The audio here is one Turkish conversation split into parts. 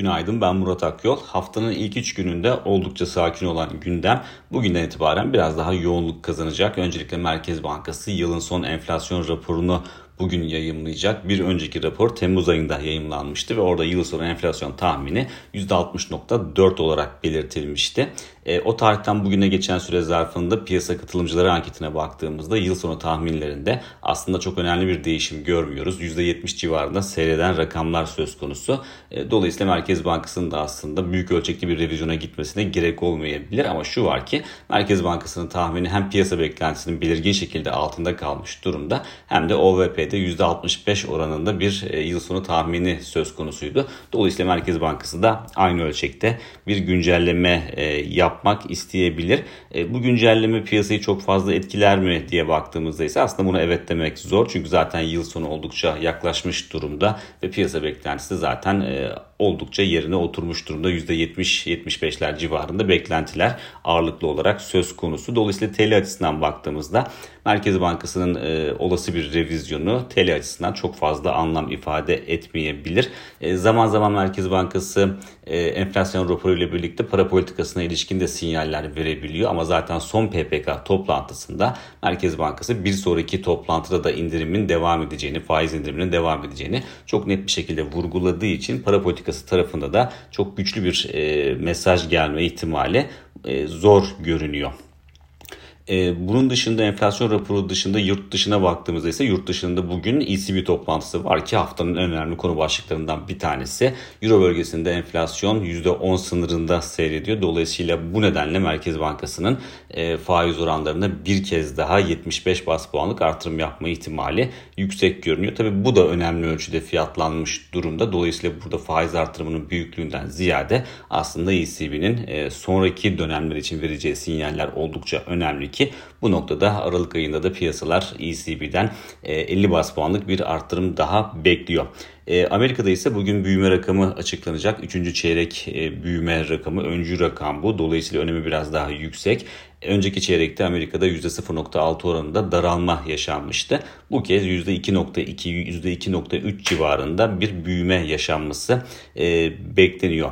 Günaydın ben Murat Akyol. Haftanın ilk 3 gününde oldukça sakin olan gündem bugünden itibaren biraz daha yoğunluk kazanacak. Öncelikle Merkez Bankası yılın son enflasyon raporunu bugün yayımlayacak. Bir önceki rapor Temmuz ayında yayımlanmıştı ve orada yıl sonu enflasyon tahmini %60.4 olarak belirtilmişti. E, o tarihten bugüne geçen süre zarfında piyasa katılımcıları anketine baktığımızda yıl sonu tahminlerinde aslında çok önemli bir değişim görmüyoruz. %70 civarında seyreden rakamlar söz konusu. E, dolayısıyla Merkez Bankası'nın da aslında büyük ölçekli bir revizyona gitmesine gerek olmayabilir ama şu var ki Merkez Bankası'nın tahmini hem piyasa beklentisinin belirgin şekilde altında kalmış durumda hem de OVP'de %65 oranında bir e, yıl sonu tahmini söz konusuydu. Dolayısıyla Merkez Bankası da aynı ölçekte bir güncelleme e, yapmak isteyebilir. E, bu güncelleme piyasayı çok fazla etkiler mi diye baktığımızda ise aslında bunu evet demek zor. Çünkü zaten yıl sonu oldukça yaklaşmış durumda ve piyasa beklentisi zaten oldukça yerine oturmuş durumda. %70-75'ler civarında beklentiler ağırlıklı olarak söz konusu. Dolayısıyla TL açısından baktığımızda Merkez Bankası'nın e, olası bir revizyonu TL açısından çok fazla anlam ifade etmeyebilir. E, zaman zaman Merkez Bankası e, enflasyon raporu ile birlikte para politikasına ilişkin de sinyaller verebiliyor. Ama zaten son PPK toplantısında Merkez Bankası bir sonraki toplantıda da indirimin devam edeceğini, faiz indiriminin devam edeceğini çok net bir şekilde vurguladığı için para politikası tarafında da çok güçlü bir e, mesaj gelme ihtimali e, zor görünüyor. E, bunun dışında enflasyon raporu dışında yurt dışına baktığımızda ise yurt dışında bugün ECB toplantısı var ki haftanın en önemli konu başlıklarından bir tanesi. Euro bölgesinde enflasyon %10 sınırında seyrediyor. Dolayısıyla bu nedenle Merkez Bankası'nın e, faiz oranlarına bir kez daha 75 bas puanlık artırım yapma ihtimali yüksek görünüyor. Tabi bu da önemli ölçüde fiyatlanmış durumda. Dolayısıyla burada faiz artırımının büyüklüğünden ziyade aslında ECB'nin e, sonraki dönemler için vereceği sinyaller oldukça önemli ki ki bu noktada Aralık ayında da piyasalar ECB'den 50 e, bas puanlık bir arttırım daha bekliyor. E, Amerika'da ise bugün büyüme rakamı açıklanacak. Üçüncü çeyrek e, büyüme rakamı öncü rakam bu. Dolayısıyla önemi biraz daha yüksek. Önceki çeyrekte Amerika'da %0.6 oranında daralma yaşanmıştı. Bu kez %2.2, %2.3 civarında bir büyüme yaşanması bekleniyor.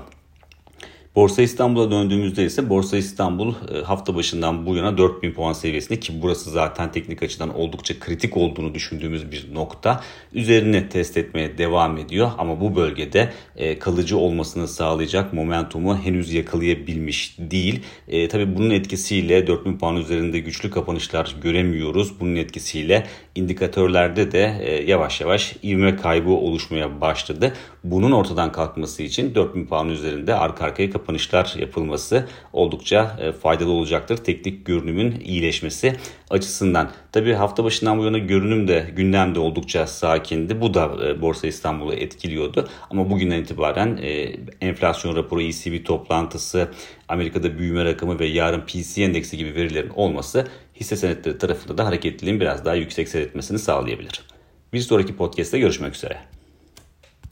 Borsa İstanbul'a döndüğümüzde ise Borsa İstanbul e, hafta başından bu yana 4000 puan seviyesinde ki burası zaten teknik açıdan oldukça kritik olduğunu düşündüğümüz bir nokta. Üzerini test etmeye devam ediyor ama bu bölgede e, kalıcı olmasını sağlayacak momentumu henüz yakalayabilmiş değil. E, tabii bunun etkisiyle 4000 puan üzerinde güçlü kapanışlar göremiyoruz. Bunun etkisiyle indikatörlerde de yavaş yavaş ivme kaybı oluşmaya başladı. Bunun ortadan kalkması için 4000 puan üzerinde arka arkaya kapanışlar yapılması oldukça e, faydalı olacaktır. Teknik görünümün iyileşmesi açısından. Tabii hafta başından bu yana görünüm de gündemde oldukça sakindi. Bu da e, Borsa İstanbul'u etkiliyordu. Ama bugünden itibaren e, enflasyon raporu, ECB toplantısı, Amerika'da büyüme rakamı ve yarın PC endeksi gibi verilerin olması hisse senetleri tarafında da hareketliliğin biraz daha yüksek seyretmesini sağlayabilir. Bir sonraki podcast'te görüşmek üzere.